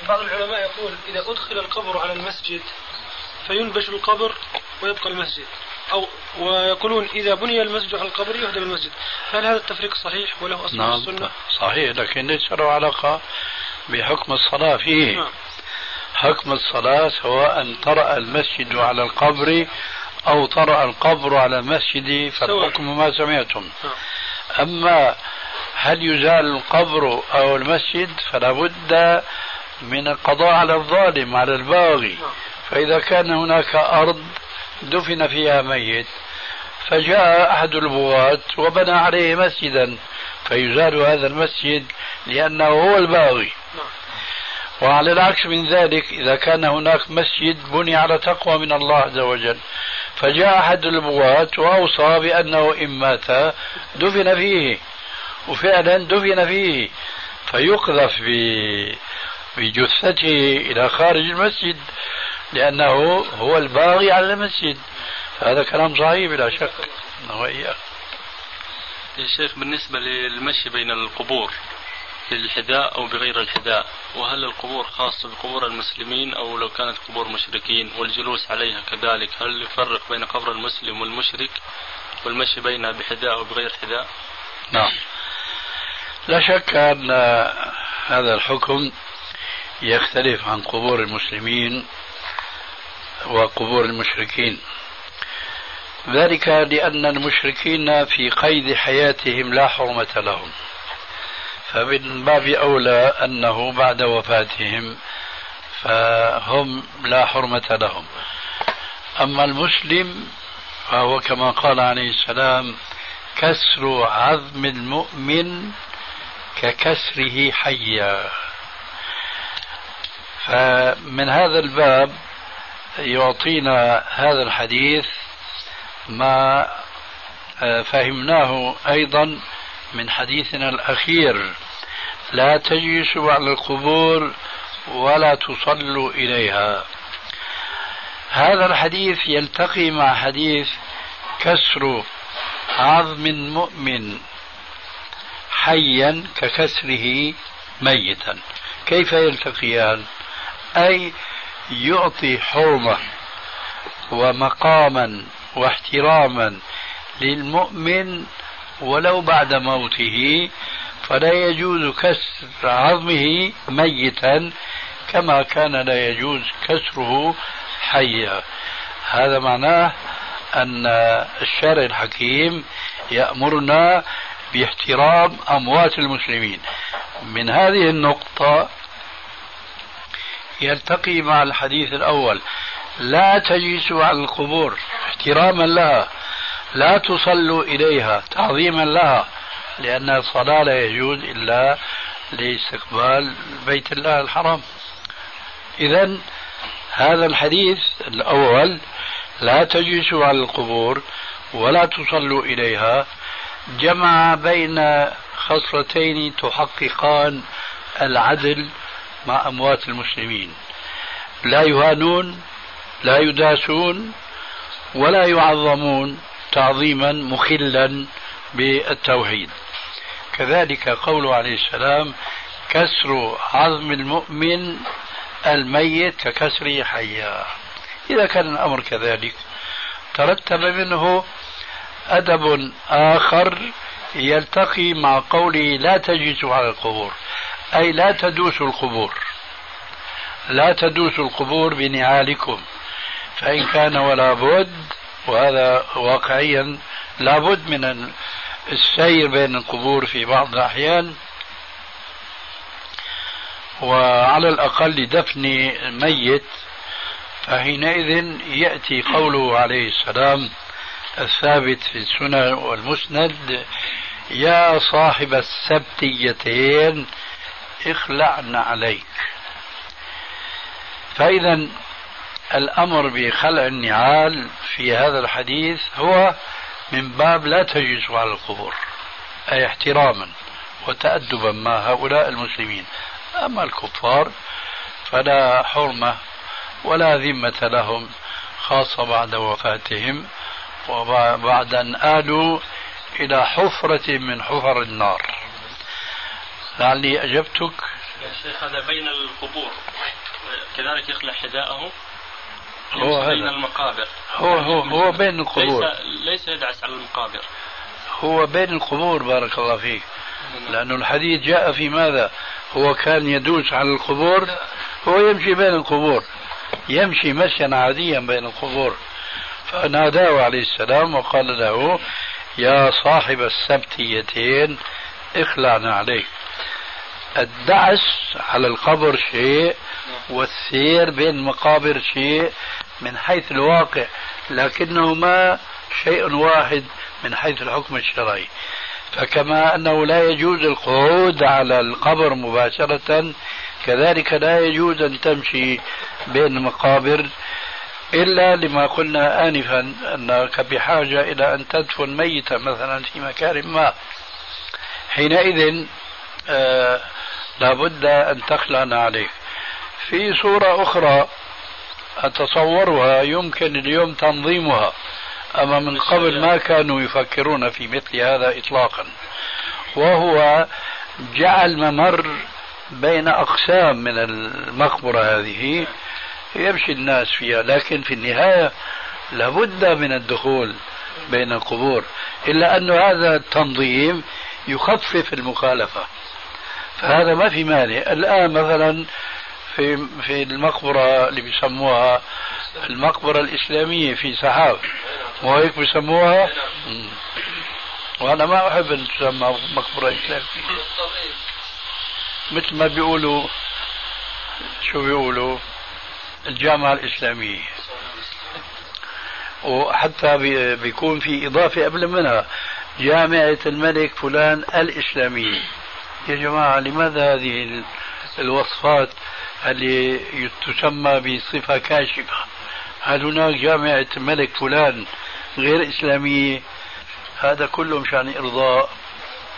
بعض العلماء يقول إذا أدخل القبر على المسجد فينبش القبر ويبقى المسجد أو ويقولون إذا بني المسجد على القبر يهدم المسجد هل هذا التفريق صحيح وله أصل نعم السنة؟ صحيح لكن ليس له علاقة بحكم الصلاة فيه نعم. حكم الصلاة سواء طرأ المسجد على القبر أو طرأ القبر على المسجد فالحكم ما سمعتم نعم. أما هل يزال القبر أو المسجد فلا بد من القضاء على الظالم على الباغي. فإذا كان هناك أرض دفن فيها ميت فجاء أحد البغاة وبنى عليه مسجدا فيزال هذا المسجد لأنه هو الباغي وعلى العكس من ذلك إذا كان هناك مسجد بني على تقوى من الله عز وجل فجاء أحد البغاة وأوصى بأنه إن مات دفن فيه وفعلا دفن فيه فيقذف بجثته إلى خارج المسجد لأنه هو الباغي على المسجد. هذا كلام صحيح بلا شك. وإياه يا شيخ بالنسبة للمشي بين القبور بالحذاء أو بغير الحذاء وهل القبور خاصة بقبور المسلمين أو لو كانت قبور مشركين والجلوس عليها كذلك هل يفرق بين قبر المسلم والمشرك والمشي بينها بحذاء أو بغير حذاء؟ نعم. لا شك أن هذا الحكم يختلف عن قبور المسلمين وقبور المشركين. ذلك لأن المشركين في قيد حياتهم لا حرمة لهم. فمن باب أولى أنه بعد وفاتهم فهم لا حرمة لهم. أما المسلم فهو كما قال عليه السلام كسر عظم المؤمن ككسره حيا. فمن هذا الباب يعطينا هذا الحديث ما آه، فهمناه أيضا من حديثنا الأخير. لا تجلسوا على القبور ولا تصلوا إليها. هذا الحديث يلتقي مع حديث كسر عظم مؤمن. حيا ككسره ميتا. كيف يلتقيان؟ أي يعطي حرمة ومقاما واحتراما للمؤمن ولو بعد موته فلا يجوز كسر عظمه ميتا كما كان لا يجوز كسره حيا. هذا معناه أن الشارع الحكيم يأمرنا باحترام أموات المسلمين. من هذه النقطة يلتقي مع الحديث الأول. لا تجلسوا على القبور احتراما لها. لا تصلوا إليها تعظيما لها. لأن الصلاة لا يجوز إلا لاستقبال بيت الله الحرام. إذا هذا الحديث الأول لا تجلسوا على القبور ولا تصلوا إليها. جمع بين خصلتين تحققان العدل مع أموات المسلمين. لا يهانون لا يداسون ولا يعظمون تعظيما مخلا بالتوحيد. كذلك قوله عليه السلام كسر عظم المؤمن الميت ككسره حيا إذا كان الأمر كذلك ترتب منه أدب آخر يلتقي مع قوله لا تجلسوا على القبور أي لا تدوسوا القبور. لا تدوسوا القبور بنعالكم فإن كان ولا بد وهذا واقعيا لابد من السير بين القبور في بعض الأحيان. وعلى الأقل دفن ميت فحينئذ يأتي قوله عليه السلام الثابت في السنن والمسند يا صاحب السبتيتين اخلعن عليك. فإذا الأمر بخلع النعال في هذا الحديث هو من باب لا تجلسوا على القبور أي احتراما وتأدبا مع هؤلاء المسلمين. أما الكفار فلا حرمة ولا ذمة لهم خاصة بعد وفاتهم. وبعد أن آلوا إلى حفرة من حفر النار. لعلي أجبتك. يا شيخ هذا بين القبور. كذلك يخلع حذاءه. هو بين المقابر. هو هو هو بين القبور. ليس, ليس يدعس على المقابر. هو بين القبور بارك الله فيك. لأن الحديث جاء في ماذا؟ هو كان يدوس على القبور هو يمشي بين القبور. يمشي مشيا عاديا بين القبور. فناداه عليه السلام وقال له يا صاحب السبتيتين اخلعنا عليك. الدعس على القبر شيء والسير بين المقابر شيء من حيث الواقع لكنهما شيء واحد من حيث الحكم الشرعي. فكما أنه لا يجوز القعود على القبر مباشرة كذلك لا يجوز أن تمشي بين المقابر إلا لما قلنا آنفا أنك بحاجة إلى أن تدفن ميتا مثلا في مكان ما. حينئذ آه لابد أن تخلعنا عليك في صورة أخرى أتصورها يمكن اليوم تنظيمها أما من قبل ما كانوا يفكرون في مثل هذا إطلاقا. وهو جعل ممر بين أقسام من المقبرة هذه يمشي الناس فيها لكن في النهاية لابد من الدخول بين القبور إلا أن هذا التنظيم يخفف المخالفة. فهذا ما في مانع. الآن مثلا في في المقبرة اللي بيسموها المقبرة الإسلامية في سحاب مو هيك بيسموها؟ وأنا ما أحب أن تسمى مقبرة إسلامية. مثل ما بيقولوا شو بيقولوا؟ الجامعة الإسلامية. وحتى بيكون في إضافة قبل منها. جامعة الملك فلان الإسلامية. يا جماعة لماذا هذه الوصفات اللي تسمى بصفة كاشفة؟ هل هناك جامعة ملك فلان غير إسلامية؟ هذا كله مشان إرضاء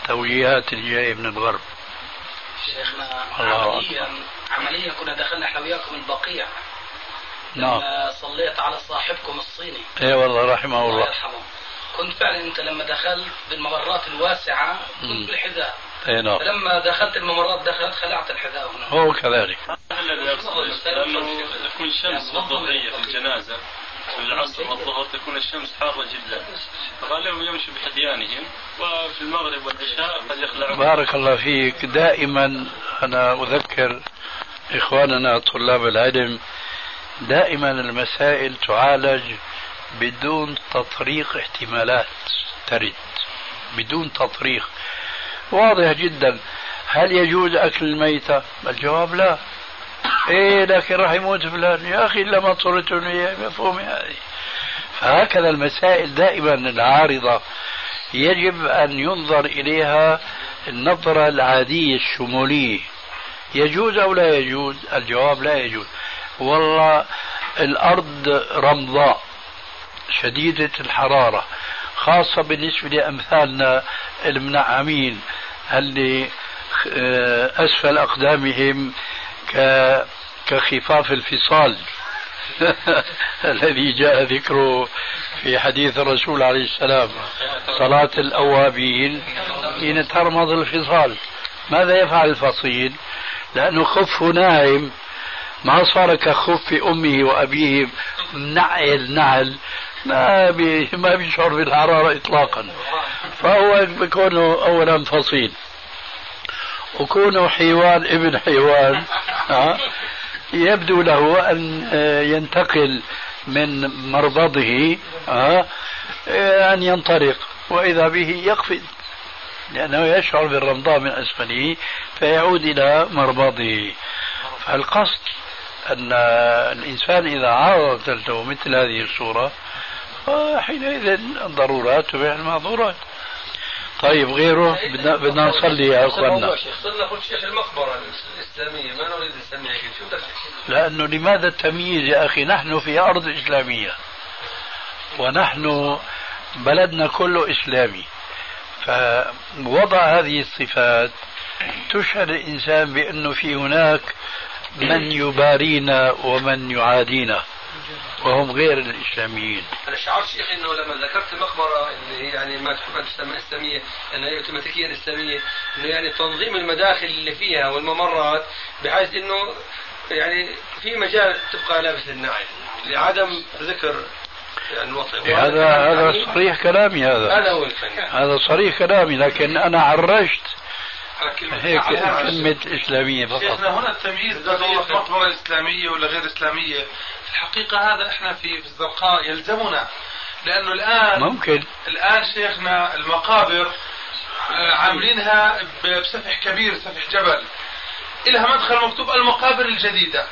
توجيهات الجاية من الغرب. شيخنا عمليا عمليا كنا دخلنا إحنا وياكم البقيع. نعم. صليت على صاحبكم الصيني. اي والله رحمه الله, الله. يرحمه. كنت فعلا أنت لما دخلت بالممرات الواسعة كنت بالحذاء. اي نعم. فلما دخلت الممرات دخلت خلعت الحذاء هنا. هو كذلك. لأنه تكون شمس بالظهريه في الجنازة في العصر والظهر تكون الشمس حارة جدا. فغالبا يمشي بحديانهم وفي المغرب والعشاء قد يخلعون. بارك الله فيك. دائما أنا أذكر إخواننا طلاب العلم دائما المسائل تعالج بدون تطريق احتمالات ترد. بدون تطريق. واضح جدا. هل يجوز أكل الميتة؟ الجواب لا. إيه لكن راح يموت فلان. يا أخي لما اضطررت مفهوم هذه فهكذا المسائل دائما العارضة. يجب أن ينظر إليها النظرة العادية الشمولية. يجوز أو لا يجوز؟ الجواب لا يجوز. والله الأرض رمضاء شديدة الحرارة خاصة بالنسبة لأمثالنا المنعمين اللي آه، أسفل أقدامهم كخفاف الفصال. الذي جاء ذكره في حديث الرسول عليه السلام صلاة الأوابين حين ترمض الفصال. ماذا يفعل الفصيل؟ لأنه خفه ناعم. ما صار كخف أمه وأبيه نعل نعل. ما بي ما بيشعر بالحرارة إطلاقا. فهو بكونه أولا فصيل. وكونه حيوان ابن حيوان. يبدو له أن آه، ينتقل من مربضه آه، أن ينطلق. وإذا به يقفز. لأنه يشعر بالرمضاء من أسفله فيعود إلى مربضه. فالقصد أن الإنسان إذا عرضت له مثل هذه الصورة حينئذ الضرورات تبيع المعذورات طيب غيره؟ بدنا بدنا نصلي يا أخواننا. نقول شيخ المقبرة الإسلامية ما نريد نسميها شو لأنه لماذا التمييز يا أخي؟ نحن في أرض إسلامية. ونحن بلدنا كله إسلامي. فوضع هذه الصفات تشعر الإنسان بأنه في هناك من يبارينا ومن يعادينا. وهم غير الإسلاميين. أنا شعرت شيخ أنه لما ذكرت المقبرة اللي هي يعني ما تحب أن تسمى إسلامية أنها هي اوتوماتيكيا إسلامية أنه يعني تنظيم المداخل اللي فيها والممرات بحيث أنه يعني في مجال تبقى لابس للنعل لعدم ذكر يعني الوطن. هذا هذا صريح كلامي هذا. هذا هو الفن. هذا صريح كلامي لكن أنا عرجت هيك كلمة إسلامية فقط. شيخنا هنا التمييز بين مقبرة إسلامية ولا غير إسلامية؟ في الحقيقة هذا إحنا في الزرقاء يلزمنا لأنه الآن ممكن. الآن شيخنا المقابر آه، عاملينها بسفح كبير سفح جبل إلها مدخل مكتوب المقابر الجديدة.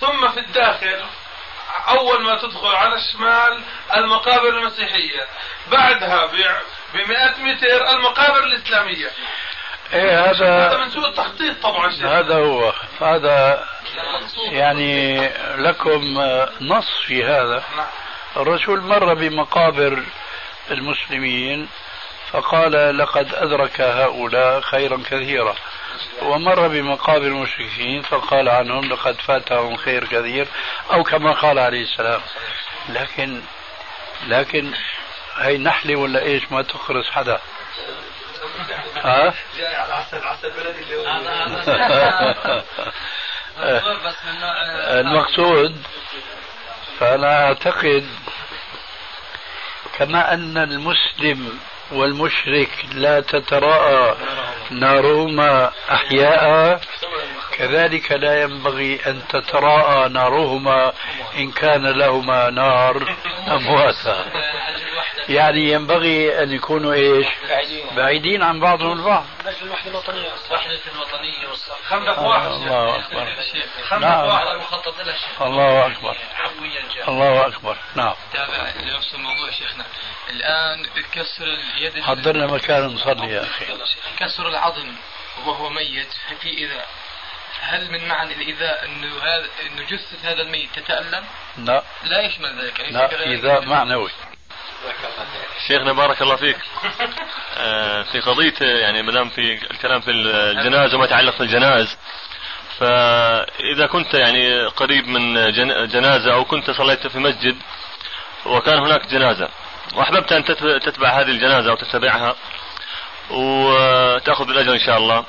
ثم في الداخل أول ما تدخل على الشمال المقابر المسيحية. بعدها ب 100 متر المقابر الإسلامية. إيه هذا هذا من سوء التخطيط طبعا. هذا هو. هذا يعني لكم نص في هذا. الرسول مر بمقابر المسلمين فقال لقد أدرك هؤلاء خيرا كثيرا. ومر بمقابر المشركين فقال عنهم لقد فاتهم خير كثير أو كما قال عليه السلام. لكن لكن هي نحلة ولا إيش؟ ما تخرس حدا. ها؟ المقصود فأنا أعتقد كما أن المسلم والمشرك لا تتراءى نارهما أحياء كذلك لا ينبغي أن تتراءى نارهما إن كان لهما نار أمواتا يعني ينبغي أن يكونوا إيش؟ بعيدين. عن بعضهم البعض. الوحدة الوطنية. وحدة الوطنية خندق واحد الله أكبر. خندق نعم. واحد مخطط الله أكبر. الله أكبر. نعم. تابع لنفس الموضوع شيخنا. الآن كسر اليد حضرنا مكان نصلي يا أخي. كسر العظم وهو ميت. في إذا هل من معنى الإيذاء أنه هذا أنه جثة هذا الميت تتألم؟ لا. لا يشمل ذلك. لا إيذاء معنوي. شيخنا بارك الله فيك. آه، في قضية يعني ما دام في الكلام في الجنازة وما يتعلق في الجنائز فإذا كنت يعني قريب من جنازة أو كنت صليت في مسجد وكان هناك جنازة وأحببت أن تتبع هذه الجنازة أو تتبعها وتأخذ الأجر إن شاء الله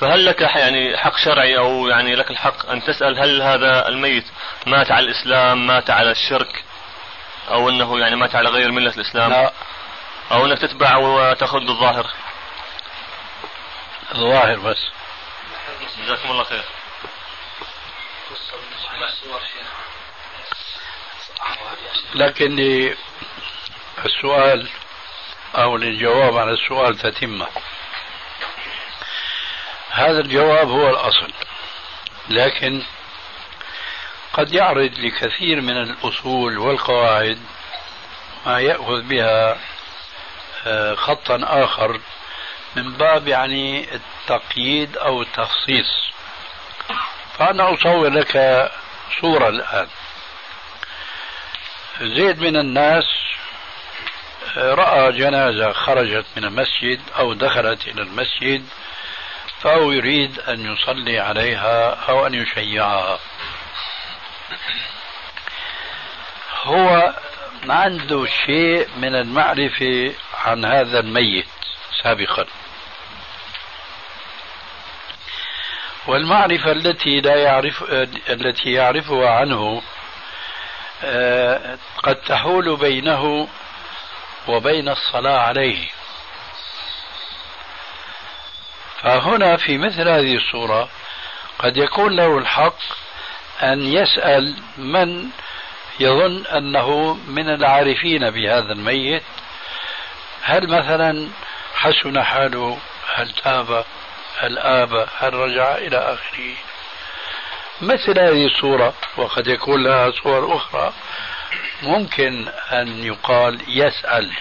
فهل لك يعني حق شرعي أو يعني لك الحق أن تسأل هل هذا الميت مات على الإسلام مات على الشرك؟ أو أنه يعني مات على غير ملة الإسلام. لا. أو أنك تتبع وتأخذ الظاهر. الظاهر بس. جزاكم الله خير. لكن السؤال أو الجواب على السؤال تتمة هذا الجواب هو الأصل. لكن قد يعرض لكثير من الأصول والقواعد ما يأخذ بها آه، خطا آخر من باب يعني التقييد أو التخصيص. فأنا أصور لك صورة الآن. زيد من الناس آه، رأى جنازة خرجت من المسجد أو دخلت إلى المسجد فهو يريد أن يصلي عليها أو أن يشيعها. هو عنده شيء من المعرفة عن هذا الميت سابقا. والمعرفة التي لا يعرف التي يعرفها عنه آه، قد تحول بينه وبين الصلاة عليه. فهنا في مثل هذه الصورة قد يكون له الحق أن يسأل من يظن أنه من العارفين بهذا الميت؟ هل مثلا حسن حاله هل تاب هل آب هل رجع إلى آخره؟ مثل هذه الصورة وقد يكون لها صور أخرى. ممكن أن يقال يسأل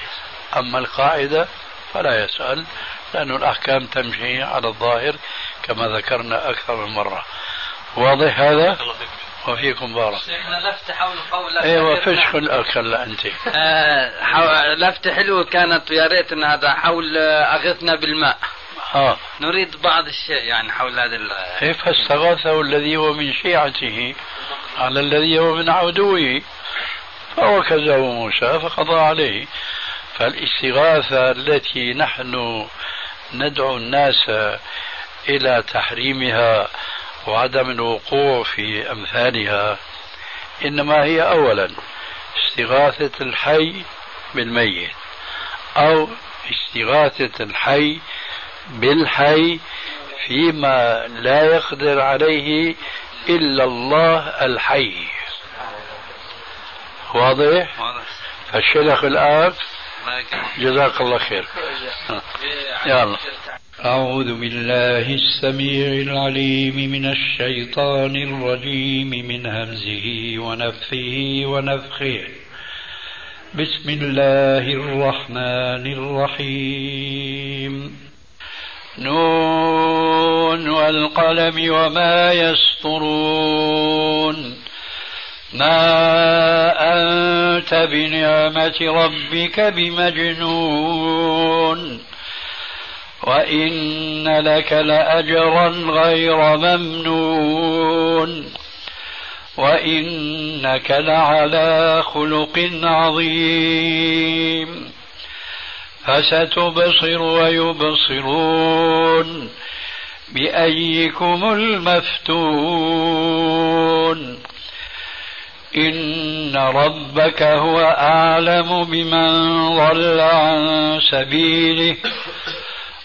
أما القاعدة فلا يسأل لأن الأحكام تمشي على الظاهر كما ذكرنا أكثر من مرة. واضح هذا؟ وفيكم بارك. شيخنا لفتة حول قول إيوه فش الأكل أنت. آه لفتة حلوة كانت ويا ريت ان هذا حول أغثنا بالماء. آه. نريد بعض الشيء يعني حول هذا كيف فاستغاثه الذي هو من شيعته على الذي هو من عدوه؟ فوكزه موسى فقضى عليه. فالاستغاثة التي نحن ندعو الناس إلى تحريمها وعدم الوقوع في أمثالها إنما هي أولا استغاثة الحي بالميت أو استغاثة الحي بالحي فيما لا يقدر عليه إلا الله الحي. واضح؟ فالشيخ الآن جزاك الله خير. يلا. أعوذ بالله السميع العليم من الشيطان الرجيم من همزه ونفخه ونفخه. بسم الله الرحمن الرحيم. نون والقلم وما يسطرون. ما أنت بنعمة ربك بمجنون. وإن لك لأجرا غير ممنون وإنك لعلى خلق عظيم فستبصر ويبصرون بأيكم المفتون إن ربك هو أعلم بمن ضل عن سبيله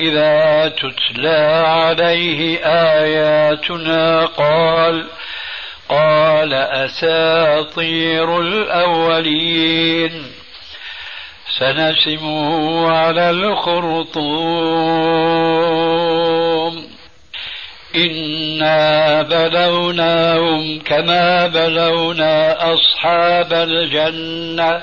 إذا تتلى عليه آياتنا قال قال أساطير الأولين. سنسمه على الخرطوم. إنا بلوناهم كما بلونا أصحاب الجنة.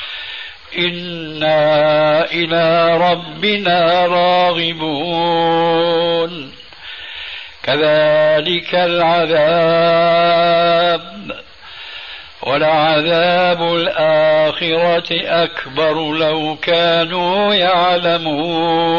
إنا إلى ربنا راغبون كذلك العذاب ولعذاب الآخرة أكبر لو كانوا يعلمون